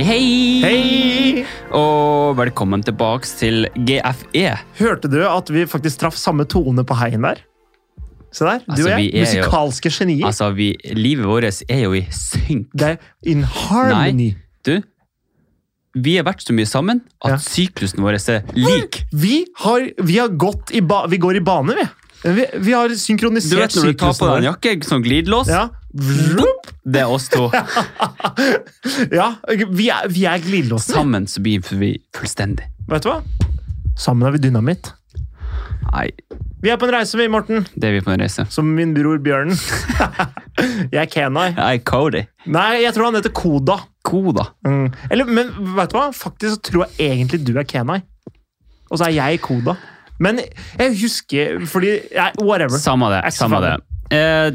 Hei, hei! Hei! Og velkommen tilbake til GFE. Hørte du at vi faktisk traff samme tone på heien der? Se der, du Altså, og jeg. er jo- Musikalske genier. Altså, vi, Livet vårt er jo i synk. det er in harmony. Nei, Du, vi har vært så mye sammen at Ja. syklusen vår er lik. Vi har, vi har gått i ba Vi går i bane, vi. Vi, vi har Du vet når du tar på deg en jakke, sånn glidelås? Ja. Det er oss to. ja, vi er, vi er glidelåsene. Sammen så blir vi fullstendig. Vet du hva? Sammen er vi dynamitt. Nei, Vi er på en reise, vi, Morten. det er vi på en reise. Som min bror Bjørnen. jeg er Kenai. Jeg er Cody. Nei, jeg tror han heter Koda. Koda. Mm. Eller, men vet du hva? Faktisk så tror jeg egentlig du er Kenai. Og så er jeg Koda. Men jeg husker fordi nei, Whatever. Samme det. Samme det. Eh,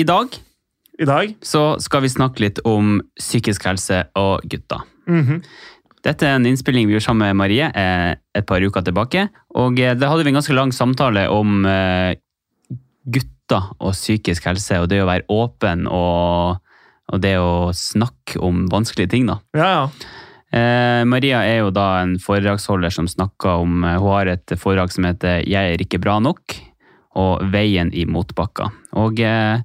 I dag I dag. så skal vi snakke litt om psykisk helse og gutter. Mhm. Dette er en innspilling vi gjorde sammen med Marie eh, et par uker tilbake. Og eh, da hadde vi en ganske lang samtale om eh, gutter og psykisk helse, og det å være åpen og, og det å snakke om vanskelige ting. da. Ja, ja. Eh, Maria er jo da en foredragsholder som snakker om eh, Hun har et foredrag som heter 'Jeg er ikke bra nok' og 'Veien i motbakka'. Og eh,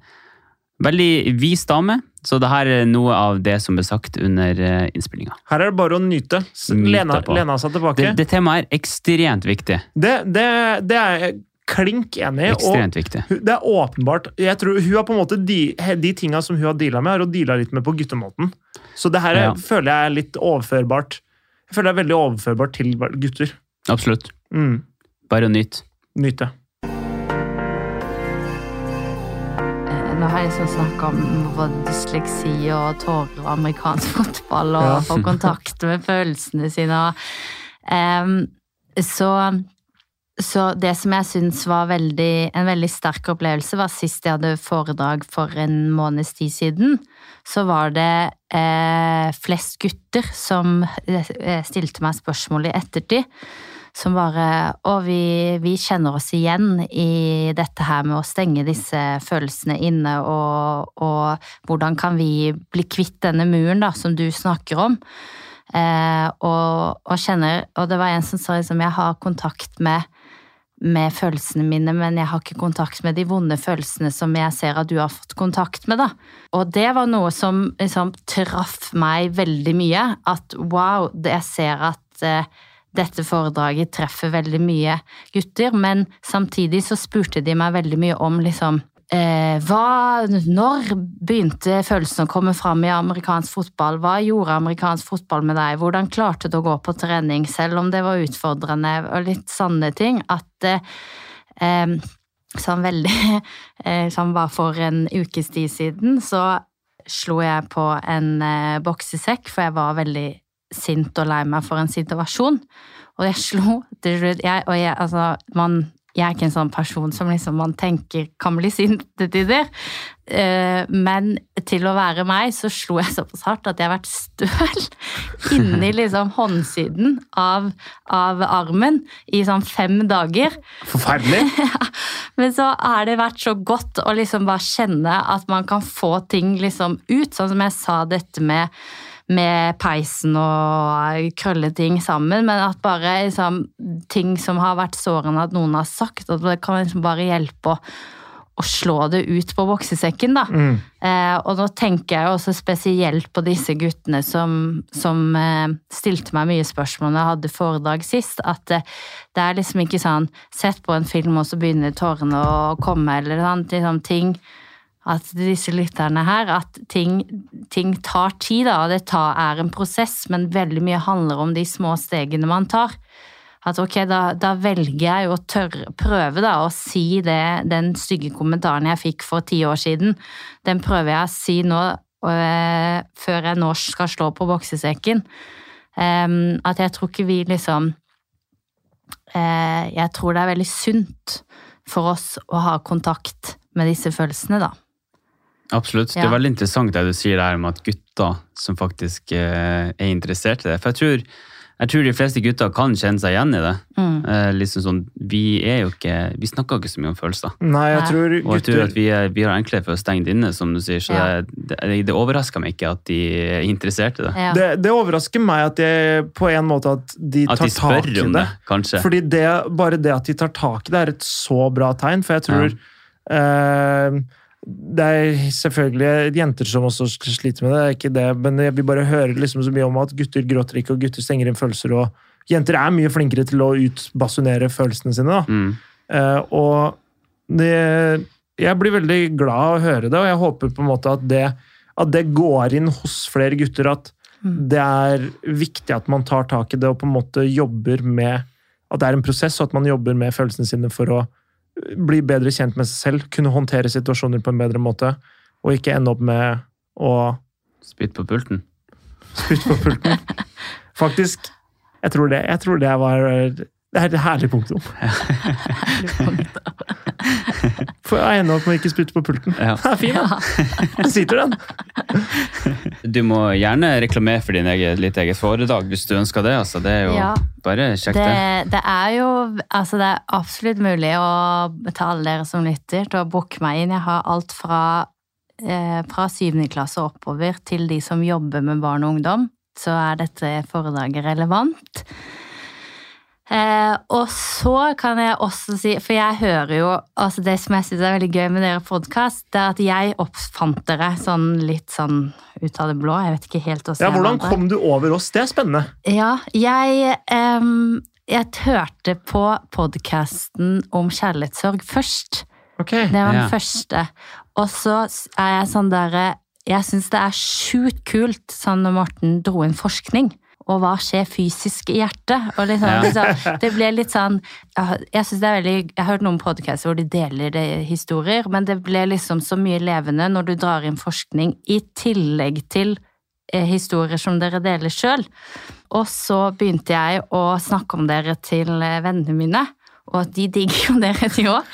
veldig vis dame, så det her er noe av det som ble sagt under eh, innspillinga. Her er det bare å nyte. Lena, lena seg tilbake. Det, det temaet er ekstremt viktig. Det, det, det er klink enig Ekstremt viktig. det er åpenbart Jeg tror Hun har på en måte de, de tinga som hun har deala med, har hun deala litt med på guttemåten. Så det her er, Ja. føler jeg er litt overførbart. Jeg føler det er veldig overførbart til gutter. Absolutt. Mm. Bare nytt. Nyt det. Nå har jeg så snakka om både dysleksi og tårer og amerikansk fotball og Ja. få kontakt med følelsene sine. og, um, så, så det som jeg syns var veldig, en veldig sterk opplevelse, var sist jeg hadde foredrag for en måneds tid siden. Så var det eh, flest gutter som eh, stilte meg spørsmål i ettertid som bare Og vi, vi kjenner oss igjen i dette her med å stenge disse følelsene inne, og, og hvordan kan vi bli kvitt denne muren da, som du snakker om? Eh, og, og kjenner Og det var en som sa liksom jeg har kontakt med med følelsene mine, men jeg har ikke kontakt med de vonde følelsene som jeg ser at du har fått kontakt med. da. Og det var noe som liksom traff meg veldig mye. At wow, jeg ser at eh, dette foredraget treffer veldig mye gutter, men samtidig så spurte de meg veldig mye om liksom eh, hva, Når begynte følelsene å komme fram i amerikansk fotball? Hva gjorde amerikansk fotball med deg? Hvordan klarte du å gå på trening selv om det var utfordrende? Og litt sånne ting. At eh, eh, sånn veldig eh, Sånn bare for en ukes tid siden så slo jeg på en eh, boksesekk, for jeg var veldig sint og lei meg for en situasjon. Og jeg slo jeg, Og jeg, altså, man jeg er ikke en sånn person som liksom man tenker kan bli sint til tider. Eh, Men til å være meg, så slo jeg såpass hardt at jeg har vært støl inni liksom håndsiden av, av armen i sånn fem dager. Forferdelig. Men så har det vært så godt å liksom bare kjenne at man kan få ting liksom ut. Sånn som jeg sa dette med, med peisen og krølle ting sammen. Men at bare liksom, ting som har vært sårende at noen har sagt, at det kan liksom bare hjelpe å, å slå det ut på boksesekken. da. Mm. Eh, og nå tenker jeg også spesielt på disse guttene som, som eh, stilte meg mye spørsmål når jeg hadde foredrag sist. At eh, det er liksom ikke sånn sett på en film og så begynner tårene å komme, eller sånn, liksom ting at disse lytterne her, at ting, ting tar tid, da, og det tar, er en prosess, men veldig mye handler om de små stegene man tar. At ok, da, da velger jeg å tørre, prøve da, å si det, den stygge kommentaren jeg fikk for ti år siden, den prøver jeg å si nå, øh, før jeg nå skal slå på boksesekken. Um, at jeg tror ikke vi liksom uh, Jeg tror det er veldig sunt for oss å ha kontakt med disse følelsene, da. Absolutt. Det er veldig interessant det du sier der om at gutter som faktisk eh, er interessert i det. For jeg tror, Jeg tror de fleste gutter kan kjenne seg igjen i det. Mm. Eh, liksom sånn, vi er jo ikke Vi snakker ikke så mye om følelser. Nei, jeg tror tror Og jeg tror gutter at vi, er, vi har enklere for å stenge det inne, som du sier. Så Ja. det, det, overrasker meg ikke at de er interessert i det. Ja. det, det overrasker meg at jeg, på en måte at de At tar de spør tak i om det. det, kanskje. Fordi bare det at de tar tak i det, er et så bra tegn. For jeg tror eh, Det er selvfølgelig jenter som også sliter med det, det er ikke det, men jeg vil bare høre liksom så mye om at gutter gråter ikke, og gutter stenger inn følelser. og Jenter er mye flinkere til å utbasunere følelsene sine. da. Mm. Eh, og det, jeg blir veldig glad av å høre det, og jeg håper på en måte at det, at det går inn hos flere gutter. At Mm. det er viktig at man tar tak i det og på en måte jobber med At det er en prosess, og at man jobber med følelsene sine for å bli bedre kjent med seg selv, kunne håndtere situasjoner på en bedre måte, og ikke ende opp med å Spytte på pulten. spytte på pulten. Faktisk, jeg tror det, jeg tror det var det er et herlig punktum. jeg ender opp med å ikke spytte på pulten. Ja. Det er fin, da. Ja. sitter den. Du må gjerne reklamere for din eget, litt eget foredrag hvis du ønsker det. Altså. Det er jo Ja. bare kjekt, det. Det, det er jo altså det er absolutt mulig å betale dere som lytter, til å booke meg inn. Jeg har alt fra, eh, fra syvende klasse og oppover til de som jobber med barn og ungdom. Så er dette foredraget relevant. Eh, og så kan jeg også si, for jeg hører jo altså Det som jeg syns er veldig gøy med dere podkast, det er at jeg oppfant dere sånn litt sånn ut av det blå. Jeg vet ikke helt hvordan Ja, hvordan kom du over oss? Det er spennende. Ja, jeg em, Jeg hørte på podkasten om kjærlighetssorg først. Okay. Det var den Ja. første. Og så er jeg sånn derre Jeg syns det er sjukt kult sånn når Morten dro inn forskning. Og hva skjer fysisk i hjertet? Og liksom, Ja. liksom, det ble litt sånn Jeg, jeg synes det er veldig Jeg har hørt noen podcaster hvor de deler det, historier, men det ble liksom så mye levende når du drar inn forskning i tillegg til eh, historier som dere deler sjøl. Og så begynte jeg å snakke om dere til eh, vennene mine, og at de digger jo dere, de òg.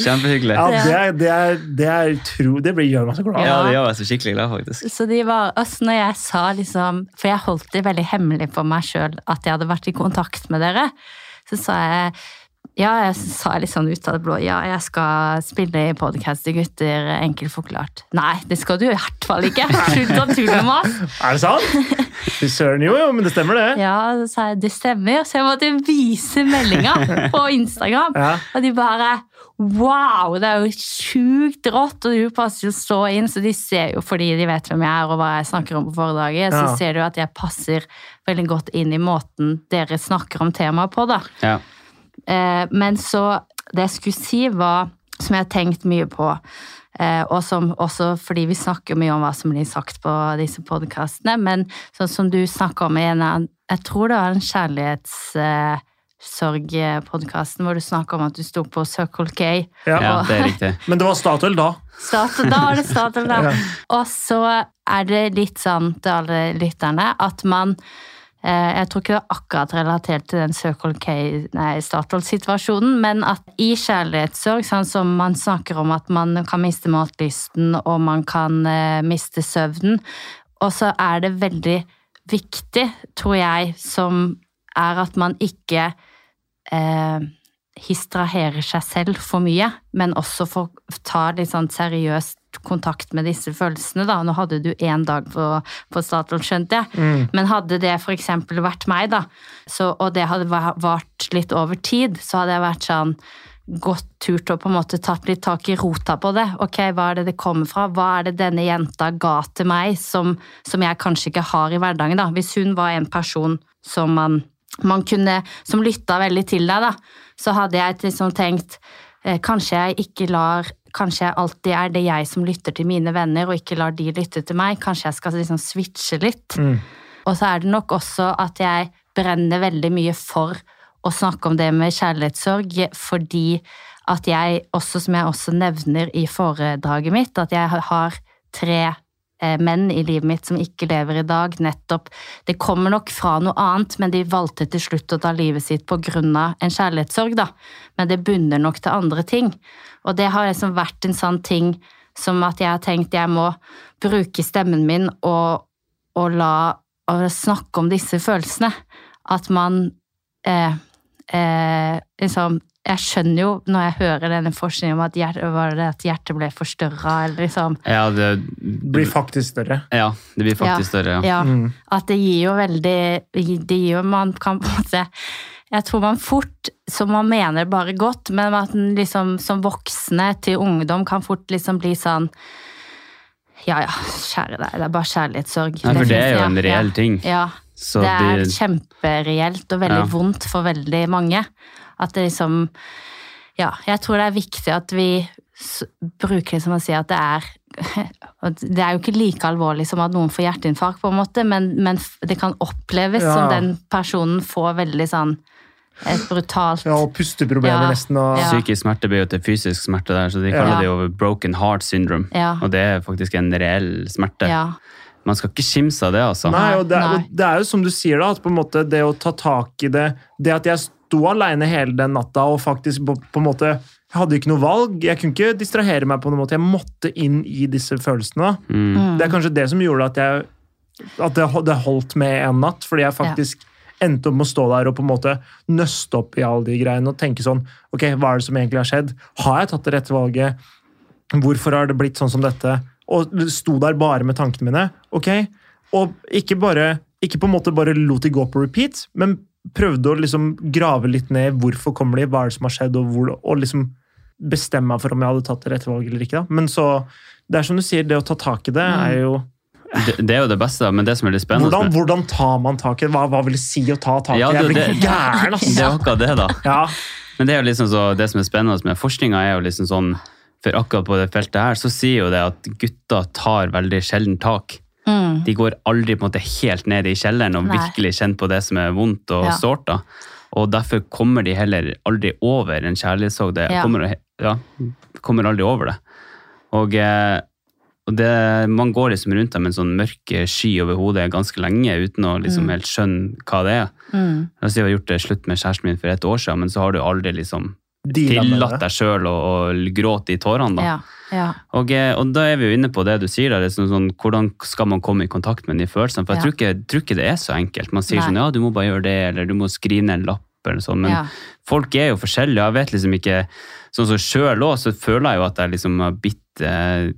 Kjempehyggelig. Ja, Ja, det, er, det, er, det, er tro, det blir gjør meg så glad. Ja. det gjør meg så skikkelig glad, faktisk. Så de var, altså når jeg sa liksom For jeg holdt det veldig hemmelig for meg sjøl at jeg hadde vært i kontakt med dere. Så sa jeg ja, jeg sa litt sånn ut av det blå. Ja, jeg skal spille i podkast til gutter, enkelt forklart. Nei, det skal du i hvert fall ikke! Slutt å tulle med oss! Er det sant? Fy søren, jo, jo, men det stemmer, det. Ja, så sa jeg det stemmer. Så jeg måtte vise meldinga på Instagram. Ja. Og de bare Wow, det er jo sjukt rått! Og du passer jo så inn, så de ser jo fordi de vet hvem jeg er og hva jeg snakker om på foredraget, så Ja. ser du at jeg passer veldig godt inn i måten dere snakker om temaet på, da. Ja. Eh, men så Det jeg skulle si, var Som jeg har tenkt mye på, eh, og som også fordi vi snakker mye om hva som blir sagt på disse podkastene, men sånn som du snakka om i en av Jeg tror det var en kjærlighetssorgpodkasten hvor du snakka om at du sto på Circle K. Ja. ja, det er riktig. Men det var Statoil da. Start, da var det Statoil, da. Ja. Og så er det litt sånn til alle lytterne at man Jeg tror ikke det er akkurat relatert til den Circle K, nei, Statoil-situasjonen, men at i kjærlighetssorg, sånn som man snakker om at man kan miste matlysten og man kan eh, miste søvnen, og så er det veldig viktig, tror jeg, som er at man ikke eh, histraherer seg selv for mye, men også får ta litt sånn seriøst kontakt med disse følelsene. da. Nå hadde du én dag på, på Statoil, skjønte jeg, Mm. men hadde det eksempel vært meg, da, så, og det hadde va- vart litt over tid, så hadde jeg vært sånn gått turt og å på en måte tatt litt tak i rota på det. Ok, hva er det det kommer fra? Hva er det denne jenta ga til meg som, som jeg kanskje ikke har i hverdagen? da? Hvis hun var en person som man, man kunne, som lytta veldig til deg, da, så hadde jeg liksom tenkt eh, Kanskje jeg ikke lar Kanskje jeg alltid er det jeg som lytter til mine venner, og ikke lar de lytte til meg. Kanskje jeg skal liksom switche litt. Mm. Og så er det nok også at jeg brenner veldig mye for å snakke om det med kjærlighetssorg, fordi at jeg også, som jeg også nevner i foredraget mitt, at jeg har tre menn i livet mitt som ikke lever i dag, nettopp Det kommer nok fra noe annet, men de valgte til slutt å ta livet sitt på grunn av en kjærlighetssorg, da. Men det bunner nok til andre ting. Og det har liksom vært en sånn ting som at jeg har tenkt jeg må bruke stemmen min og, og la og snakke om disse følelsene. At man eh, eh, liksom Jeg skjønner jo når jeg hører denne forskningen om at, hjerte, var det at hjertet ble forstørra, eller liksom Ja, det Blir faktisk større. Ja, det blir faktisk større, ja. Ja, Mm. at det gir jo veldig Det gir jo Man kan på en måte Jeg tror man fort, som man mener bare godt, men at man liksom som voksne til ungdom kan fort liksom bli sånn Ja ja, kjære deg, det er bare kjærlighetssorg. Nei, for det er jo en reell ja, ting. Ja. Så det er de- kjempereelt og veldig Ja. vondt for veldig mange. At det liksom Ja, jeg tror det er viktig at vi bruker det som å si at det er Det er jo ikke like alvorlig som at noen får hjerteinfarkt, på en måte, men, men det kan oppleves Ja. som den personen får veldig sånn et brutalt Ja, og pusteproblemer Ja. nesten. Og, Ja. Psykisk smerte blir jo til fysisk smerte der, så de Ja. kaller det jo broken heart syndrome. Ja. Og det er faktisk en reell smerte. Ja. Man skal ikke kimse av det, altså. Nei, og det, er, Nei. det er jo som du sier, da, at på en måte det å ta tak i det Det at jeg sto aleine hele den natta og faktisk på, på en måte Jeg hadde ikke noe valg. Jeg kunne ikke distrahere meg på noen måte. Jeg måtte inn i disse følelsene. da. Mm. Det er kanskje det som gjorde at jeg at det, det holdt med en natt, fordi jeg faktisk endte opp med å stå der og på en måte nøste opp i alle de greiene og tenke sånn Ok, hva er det som egentlig har skjedd? Har jeg tatt det rette valget? Hvorfor har det blitt sånn som dette? Og sto der bare med tankene mine. ok? Og ikke bare ikke på en måte bare lot de gå på repeat, men prøvde å liksom grave litt ned hvorfor kommer de, hva er det som har skjedd, og, hvor, og liksom bestemme meg for om jeg hadde tatt det rette valget eller ikke. da. Men så, det er som du sier, det å ta tak i det er jo Det, det er jo det beste, men det som er litt spennende hvordan, hvordan tar man tak i det? Hva, hva vil det si å ta tak i? Ja, jeg blir gæren, gæren, Det er altså! akkurat det, da. Ja. Men det er jo liksom så, det som er spennende med forskninga, er jo liksom sånn For akkurat på det feltet her, så sier jo det at gutter tar veldig sjelden tak. Mm. De går aldri på en måte helt ned i kjelleren og Nei. virkelig kjenner på det som er vondt og Ja. sårt. da. Og derfor kommer de heller aldri over en kjærlighetssorg. De Ja. kommer, ja, kommer aldri over det. Og, eh, og det, man går liksom rundt dem med en sånn mørk sky over hodet ganske lenge uten å liksom helt skjønne hva det er. Mm. Altså, jeg har gjort det slutt med kjæresten min for et år siden, men så har du aldri liksom tillatt deg sjøl å, gråte i tårene. da. Ja. ja. Og, eh, og da er vi jo inne på det du sier, der, liksom sånn, hvordan skal man komme i kontakt med de følelsene? For jeg Ja. tror, ikke, tror ikke det er så enkelt. Man sier Nei. sånn ja, du må bare gjøre det, eller du må skrive ned en lapp, eller sånn. Men Ja. folk er jo forskjellige. Jeg vet liksom ikke Sånn som sjøl òg, så føler jeg jo at jeg liksom har blitt eh,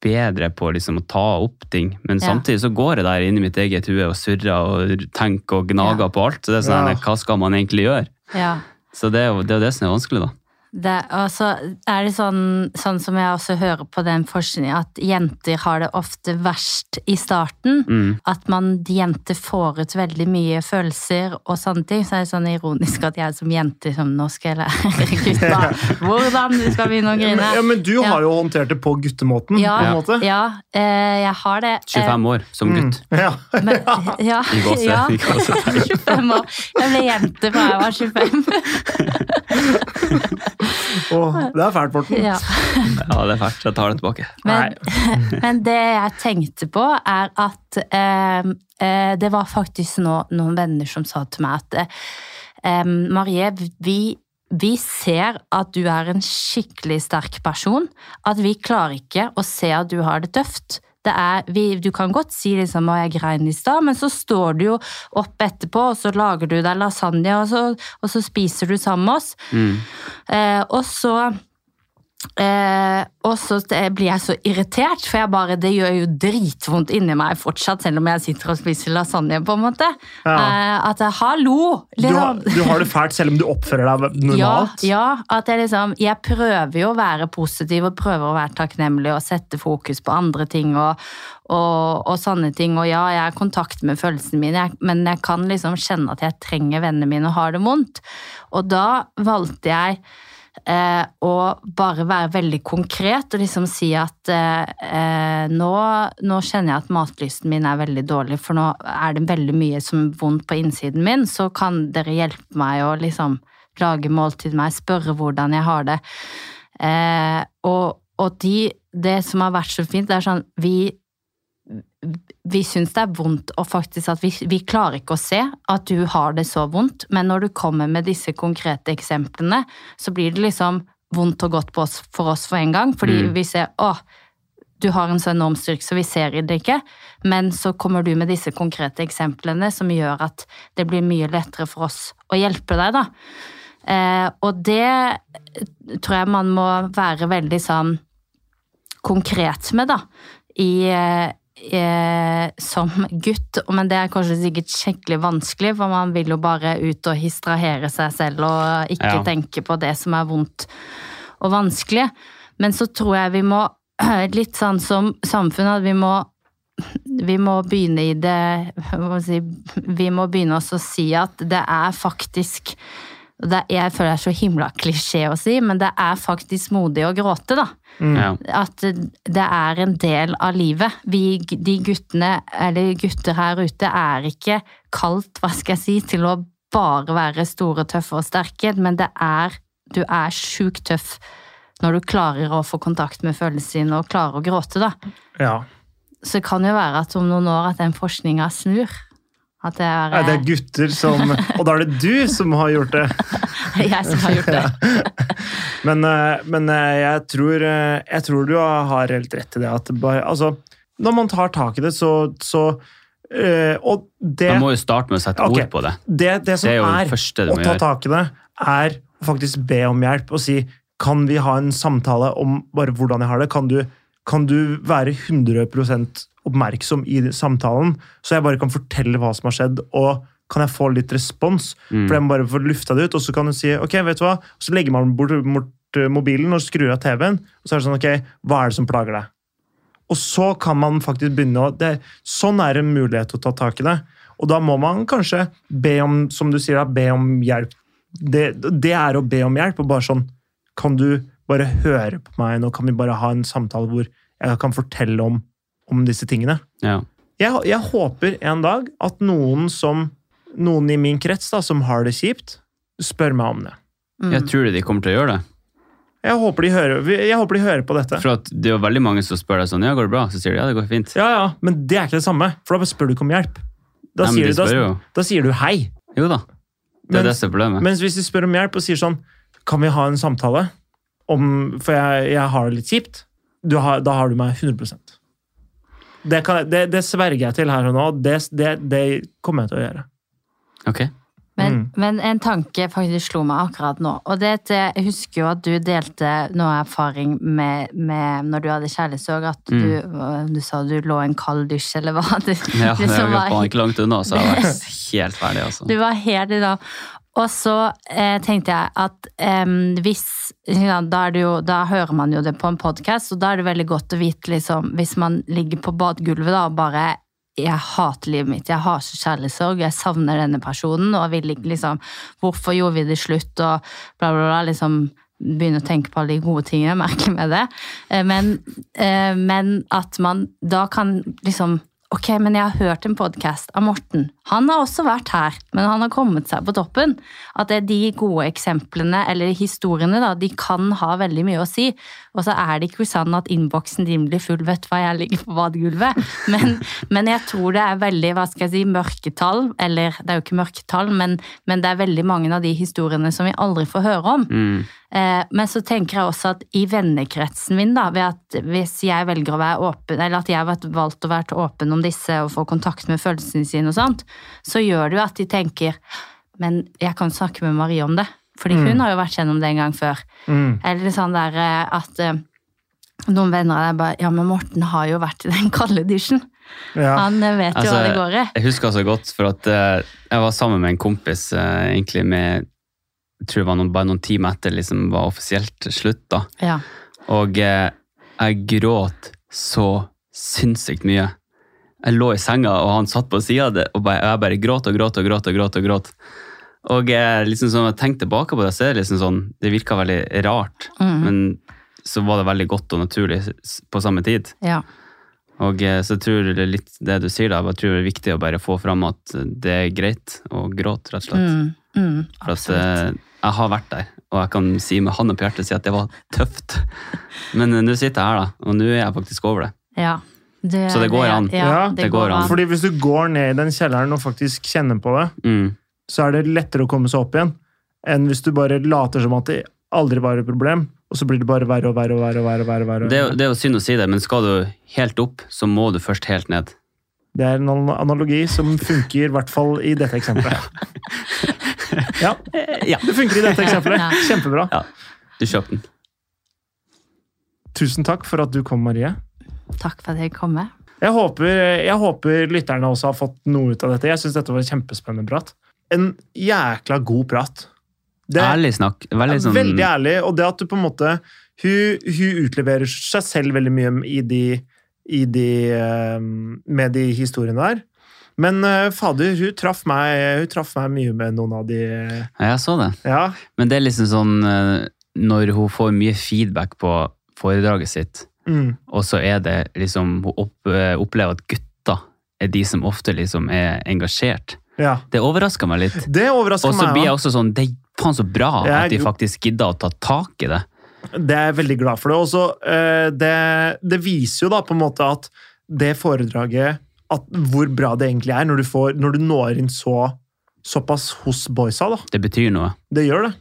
bedre på liksom å ta opp ting. Men Ja. samtidig så går jeg der inni mitt eget hue og surrer og tenker og gnager Ja. på alt. Så det er sånn, Ja. hva skal man egentlig gjøre? ja. Så det er jo det, er det som er vanskelig, da. Det, så er det sånn, sånn som jeg også hører på den forskningen, at jenter har det ofte verst i starten. Mm. At man, jenter får ut veldig mye følelser og sånne ting. Så er det sånn ironisk at jeg som jente som nå skal lære gutta hvordan du skal begynne å Ja, men, ja, men du har jo håndtert det på guttemåten. Ja, på en måte. ja eh, jeg har det. Eh, 25 år som gutt. Mm. Ja. Men, ja, I gåse- ja. i gåsetegn. 25 år. Jeg ble jente fra jeg var 25. Åh, det er fælt, Morten. Ja. Ja, det er fælt. Jeg tar det tilbake. Men, men det jeg tenkte på, er at eh, eh, det var faktisk nå, noen venner som sa til meg at eh, Marie, vi, vi ser at du er en skikkelig sterk person. At vi klarer ikke å se at du har det tøft. Det er, vi, du kan godt si liksom, at jeg grein i stad, men så står du jo opp etterpå, og så lager du deg lasagne, og så, og så spiser du sammen med oss. Mm. Eh, og så eh, Og så blir jeg så irritert, for jeg bare, det gjør jo dritvondt inni meg fortsatt, selv om jeg sitter og spiser lasagne, på en måte. Ja. Eh, at jeg, hallo! Du har, liksom. du har det fælt selv om du oppfører deg Ja, ja, at jeg liksom Jeg prøver jo å være positiv og prøver å være takknemlig og sette fokus på andre ting og, og, og sånne ting. Og ja, jeg er i kontakt med følelsene mine, jeg, men jeg kan liksom kjenne at jeg trenger vennene mine og har det vondt. Og da valgte jeg eh, å bare være veldig konkret og liksom si at eh, eh, nå, nå kjenner jeg at matlysten min er veldig dårlig, for nå er det veldig mye som er vondt på innsiden min, så kan dere hjelpe meg å liksom lage måltid meg, spørre hvordan jeg har det. Eh, og og de, det som har vært så fint, det er sånn vi vi syns det er vondt, og faktisk at vi, vi klarer ikke å se at du har det så vondt, men når du kommer med disse konkrete eksemplene, så blir det liksom vondt og godt oss, for oss for en gang, fordi Mm. vi ser å, du har en så enorm styrke, så vi ser det ikke. Men så kommer du med disse konkrete eksemplene som gjør at det blir mye lettere for oss å hjelpe deg, da. Eh, og det tror jeg man må være veldig sånn konkret med, da. I, eh, som gutt, men det er kanskje sikkert skikkelig vanskelig, for man vil jo bare ut og distrahere seg selv og ikke Ja. tenke på det som er vondt og vanskelig. Men så tror jeg vi må, litt sånn som samfunn, at vi må vi må begynne i det Vi må begynne også å si at det er faktisk det, Jeg føler det er så himla klisjé å si, men det er faktisk modig å gråte, da Ja. at det er en del av livet. Vi, de guttene, eller gutter her ute, er ikke kalt, hva skal jeg si, til å bare være store, tøffe og sterke, men det er Du er sjukt tøff når du klarer å få kontakt med følelsene dine og klarer å gråte, da. Ja. Så det kan jo være at om noen år at den forskninga snur. At det er, Nei, det er gutter som Og da er det du som har gjort det! jeg som har gjort det. Men, eh, men eh, jeg, tror, eh, jeg tror du har helt rett i det. At bare, altså, når man tar tak i det, så, så eh, Og det, Man må jo starte med å sette okay, ord på det. det, det som Det er er, å ta tak i det, er å faktisk be om hjelp og si Kan vi ha en samtale om bare hvordan jeg har det? Kan du, kan du være 100 oppmerksom i samtalen, så jeg bare kan fortelle hva som har skjedd, og kan jeg få litt respons? Mm. For jeg må bare få lufta det ut, og så kan du si ok, vet du hva? Og så legger man bort, bort eh, mobilen og skrur av TV-en, og så er det sånn ok, hva er det som plager deg? Og så kan man faktisk begynne å det, Sånn er en mulighet til å ta tak i det. Og da må man kanskje be om, som du sier, da, be om hjelp. Det, det er å be om hjelp, og bare sånn Kan du bare høre på meg nå? Kan vi bare ha en samtale hvor jeg kan fortelle om, om disse tingene? Ja. Jeg, jeg håper en dag at noen som noen i min krets da, som har det kjipt, spør meg om det. Mm. Jeg tror de kommer til å gjøre det. Jeg håper de hører, jeg håper de hører på dette. For at det er veldig mange som spør deg sånn Ja, går det bra? Så sier de ja, det går fint. Ja, ja, Men det er ikke det samme, for da spør du ikke om hjelp. Da, Nei, sier, de du, da, da sier du hei. Jo da. Det er det som er problemet. Mens hvis de spør om hjelp og sier sånn Kan vi ha en samtale? Om, for jeg, jeg har det litt kjipt. Du har, da har du meg 100 det, kan, det, det sverger jeg til her og nå. Det, det, det kommer jeg til å gjøre. Ok. Men, Mm. men en tanke faktisk slo meg akkurat nå. Og det at jeg husker jo at du delte noe erfaring med, med når du hadde kjærlighetssorg, at Mm. du, du sa du lå i en kald dusj, eller hva? Du, Ja, det som er var- ikke langt unna, så jeg har vært helt ferdig, altså. Du var helt i dag. Og så eh, tenkte jeg at eh, hvis ja, da, jo, da hører man jo det på en podkast, og da er det veldig godt å vite liksom, Hvis man ligger på badegulvet og bare jeg hater livet mitt, jeg har så kjærlighetssorg, jeg savner denne personen, og vil liksom Hvorfor gjorde vi det slutt, og bla, bla, bla. liksom Begynne å tenke på alle de gode tingene, merker med det. Eh, Men, eh, men at man da kan liksom Ok, men jeg har hørt en podkast av Morten. Han har også vært her, men han har kommet seg på toppen. At det er de gode eksemplene, eller historiene, da, de kan ha veldig mye å si. Og så er det ikke sånn at innboksen din blir full, vet du hva, jeg ligger på badegulvet. Men, men jeg tror det er veldig, hva skal jeg si, mørketall, eller det er jo ikke mørketall, men, men det er veldig mange av de historiene som vi aldri får høre om. Mm. Eh, Men så tenker jeg også at i vennekretsen min, da, ved at hvis jeg velger å være åpen, eller at jeg har valgt å være åpen om disse og få kontakt med følelsene sine og sånt, så gjør det jo at de tenker Men jeg kan snakke med Marie om det. Fordi hun har jo vært gjennom det en gang før. Mm. Eller sånn der eh, at eh, noen venner av deg bare Ja, men Morten har jo vært i den kalde dusjen. Ja. Han vet jo Altså, hva det går i. Jeg husker så godt, for at jeg var sammen med en kompis egentlig med jeg tror det var noen, bare noen timer etter liksom var offisielt slutt. da. Ja. Og eh, jeg gråt så sinnssykt mye. Jeg lå i senga, og han satt på sida av det, og bare, jeg bare gråt og gråt og gråt. Og gråt og gråt. Og eh, liksom sånn, jeg tenkte tilbake på det, så er det liksom sånn, det virka veldig rart. Mm. Men så var det veldig godt og naturlig på samme tid. ja. Og så tror jeg det er litt det du sier da, jeg tror det er viktig å bare få fram at det er greit å gråte, rett og slett. Mm, mm, For at eh, jeg har vært der, og jeg kan si med hånda på hjertet si at det var tøft. Men eh, nå sitter jeg her, da, og nå er jeg faktisk over det. Ja. Det, Så det går an. Ja, Ja, det, det går går an. Fordi hvis du går ned i den kjelleren og faktisk kjenner på det, Mm. så er det lettere å komme seg opp igjen enn hvis du bare later som at det aldri var et problem, og så blir det bare verre og verre og verre. og verre, og verre, og verre. Det, er det er jo synd å si det, men skal du helt opp, så må du først helt ned. Det er en analogi som funker, i hvert fall i dette eksempelet. Ja, Ja, det funker i dette eksempelet. Ja. Kjempebra. ja. Du kjøpte den. Tusen takk for at du kom, Marie. Takk for at jeg kom med. Jeg håper, jeg håper lytterne også har fått noe ut av dette. Jeg syns dette var kjempespennende prat. En jækla god prat. Det, Ærlig snakk. Veldig sånn Veldig ærlig. Og det at du på en måte Hun, hun utleverer seg selv veldig mye i de, i de eh, med de historiene der. Men eh, fader, hun traff, meg, hun traff meg mye med noen av de Ja, jeg så det. Ja. Men det er liksom sånn eh, når hun får mye feedback på foredraget sitt, Mm, og så er det liksom Hun opp, eh, opplever at gutter er de som ofte liksom er engasjert. ja. Det overrasker meg litt. Det overrasker Og så blir jeg også sånn Det er faen så bra Jeg at de faktisk gidder å ta tak i det. Det er jeg veldig glad for. det. Også, det, det viser jo da på en måte at det foredraget at Hvor bra det egentlig er når du, får, når du når inn så, såpass hos boysa. da. Det betyr noe. Det gjør det.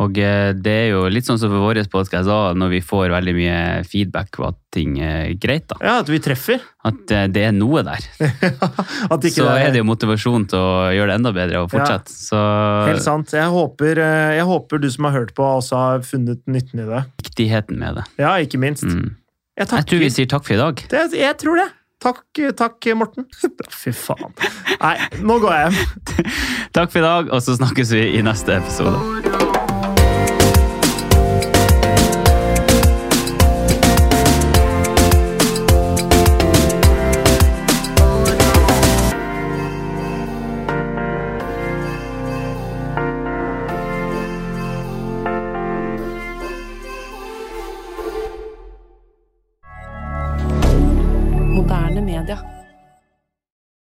Og eh, det er jo litt sånn som for vår podkast når vi får veldig mye feedback på at ting er greit, da. Ja, At vi treffer. At eh, det er noe der. at ikke Så er det jo motivasjon til å gjøre det enda bedre og fortsette. Så Helt sant. Jeg håper, eh, jeg håper du som har hørt på, også har funnet nytten i det. viktigheten med det. Ja, ikke minst. Mm. Jeg Jeg tror vi sier takk for i dag. det, jeg tror det. Takk, takk, Morten. Fy faen. Nei, nå går jeg hjem. Takk for i dag, og så snakkes vi i neste episode.